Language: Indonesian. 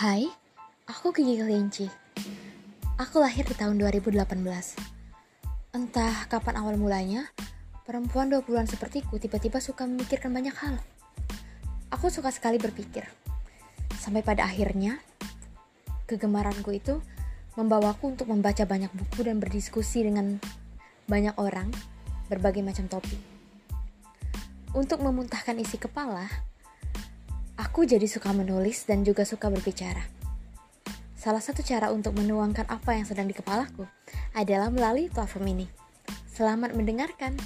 Hai, aku Gigi Kelinci. Aku lahir di tahun 2018. Entah kapan awal mulanya, perempuan 20-an sepertiku tiba-tiba suka memikirkan banyak hal. Aku suka sekali berpikir. Sampai pada akhirnya, kegemaranku itu membawaku untuk membaca banyak buku dan berdiskusi dengan banyak orang berbagai macam topik. Untuk memuntahkan isi kepala, aku jadi suka menulis dan juga suka berbicara. Salah satu cara untuk menuangkan apa yang sedang di kepalaku adalah melalui platform ini. Selamat mendengarkan.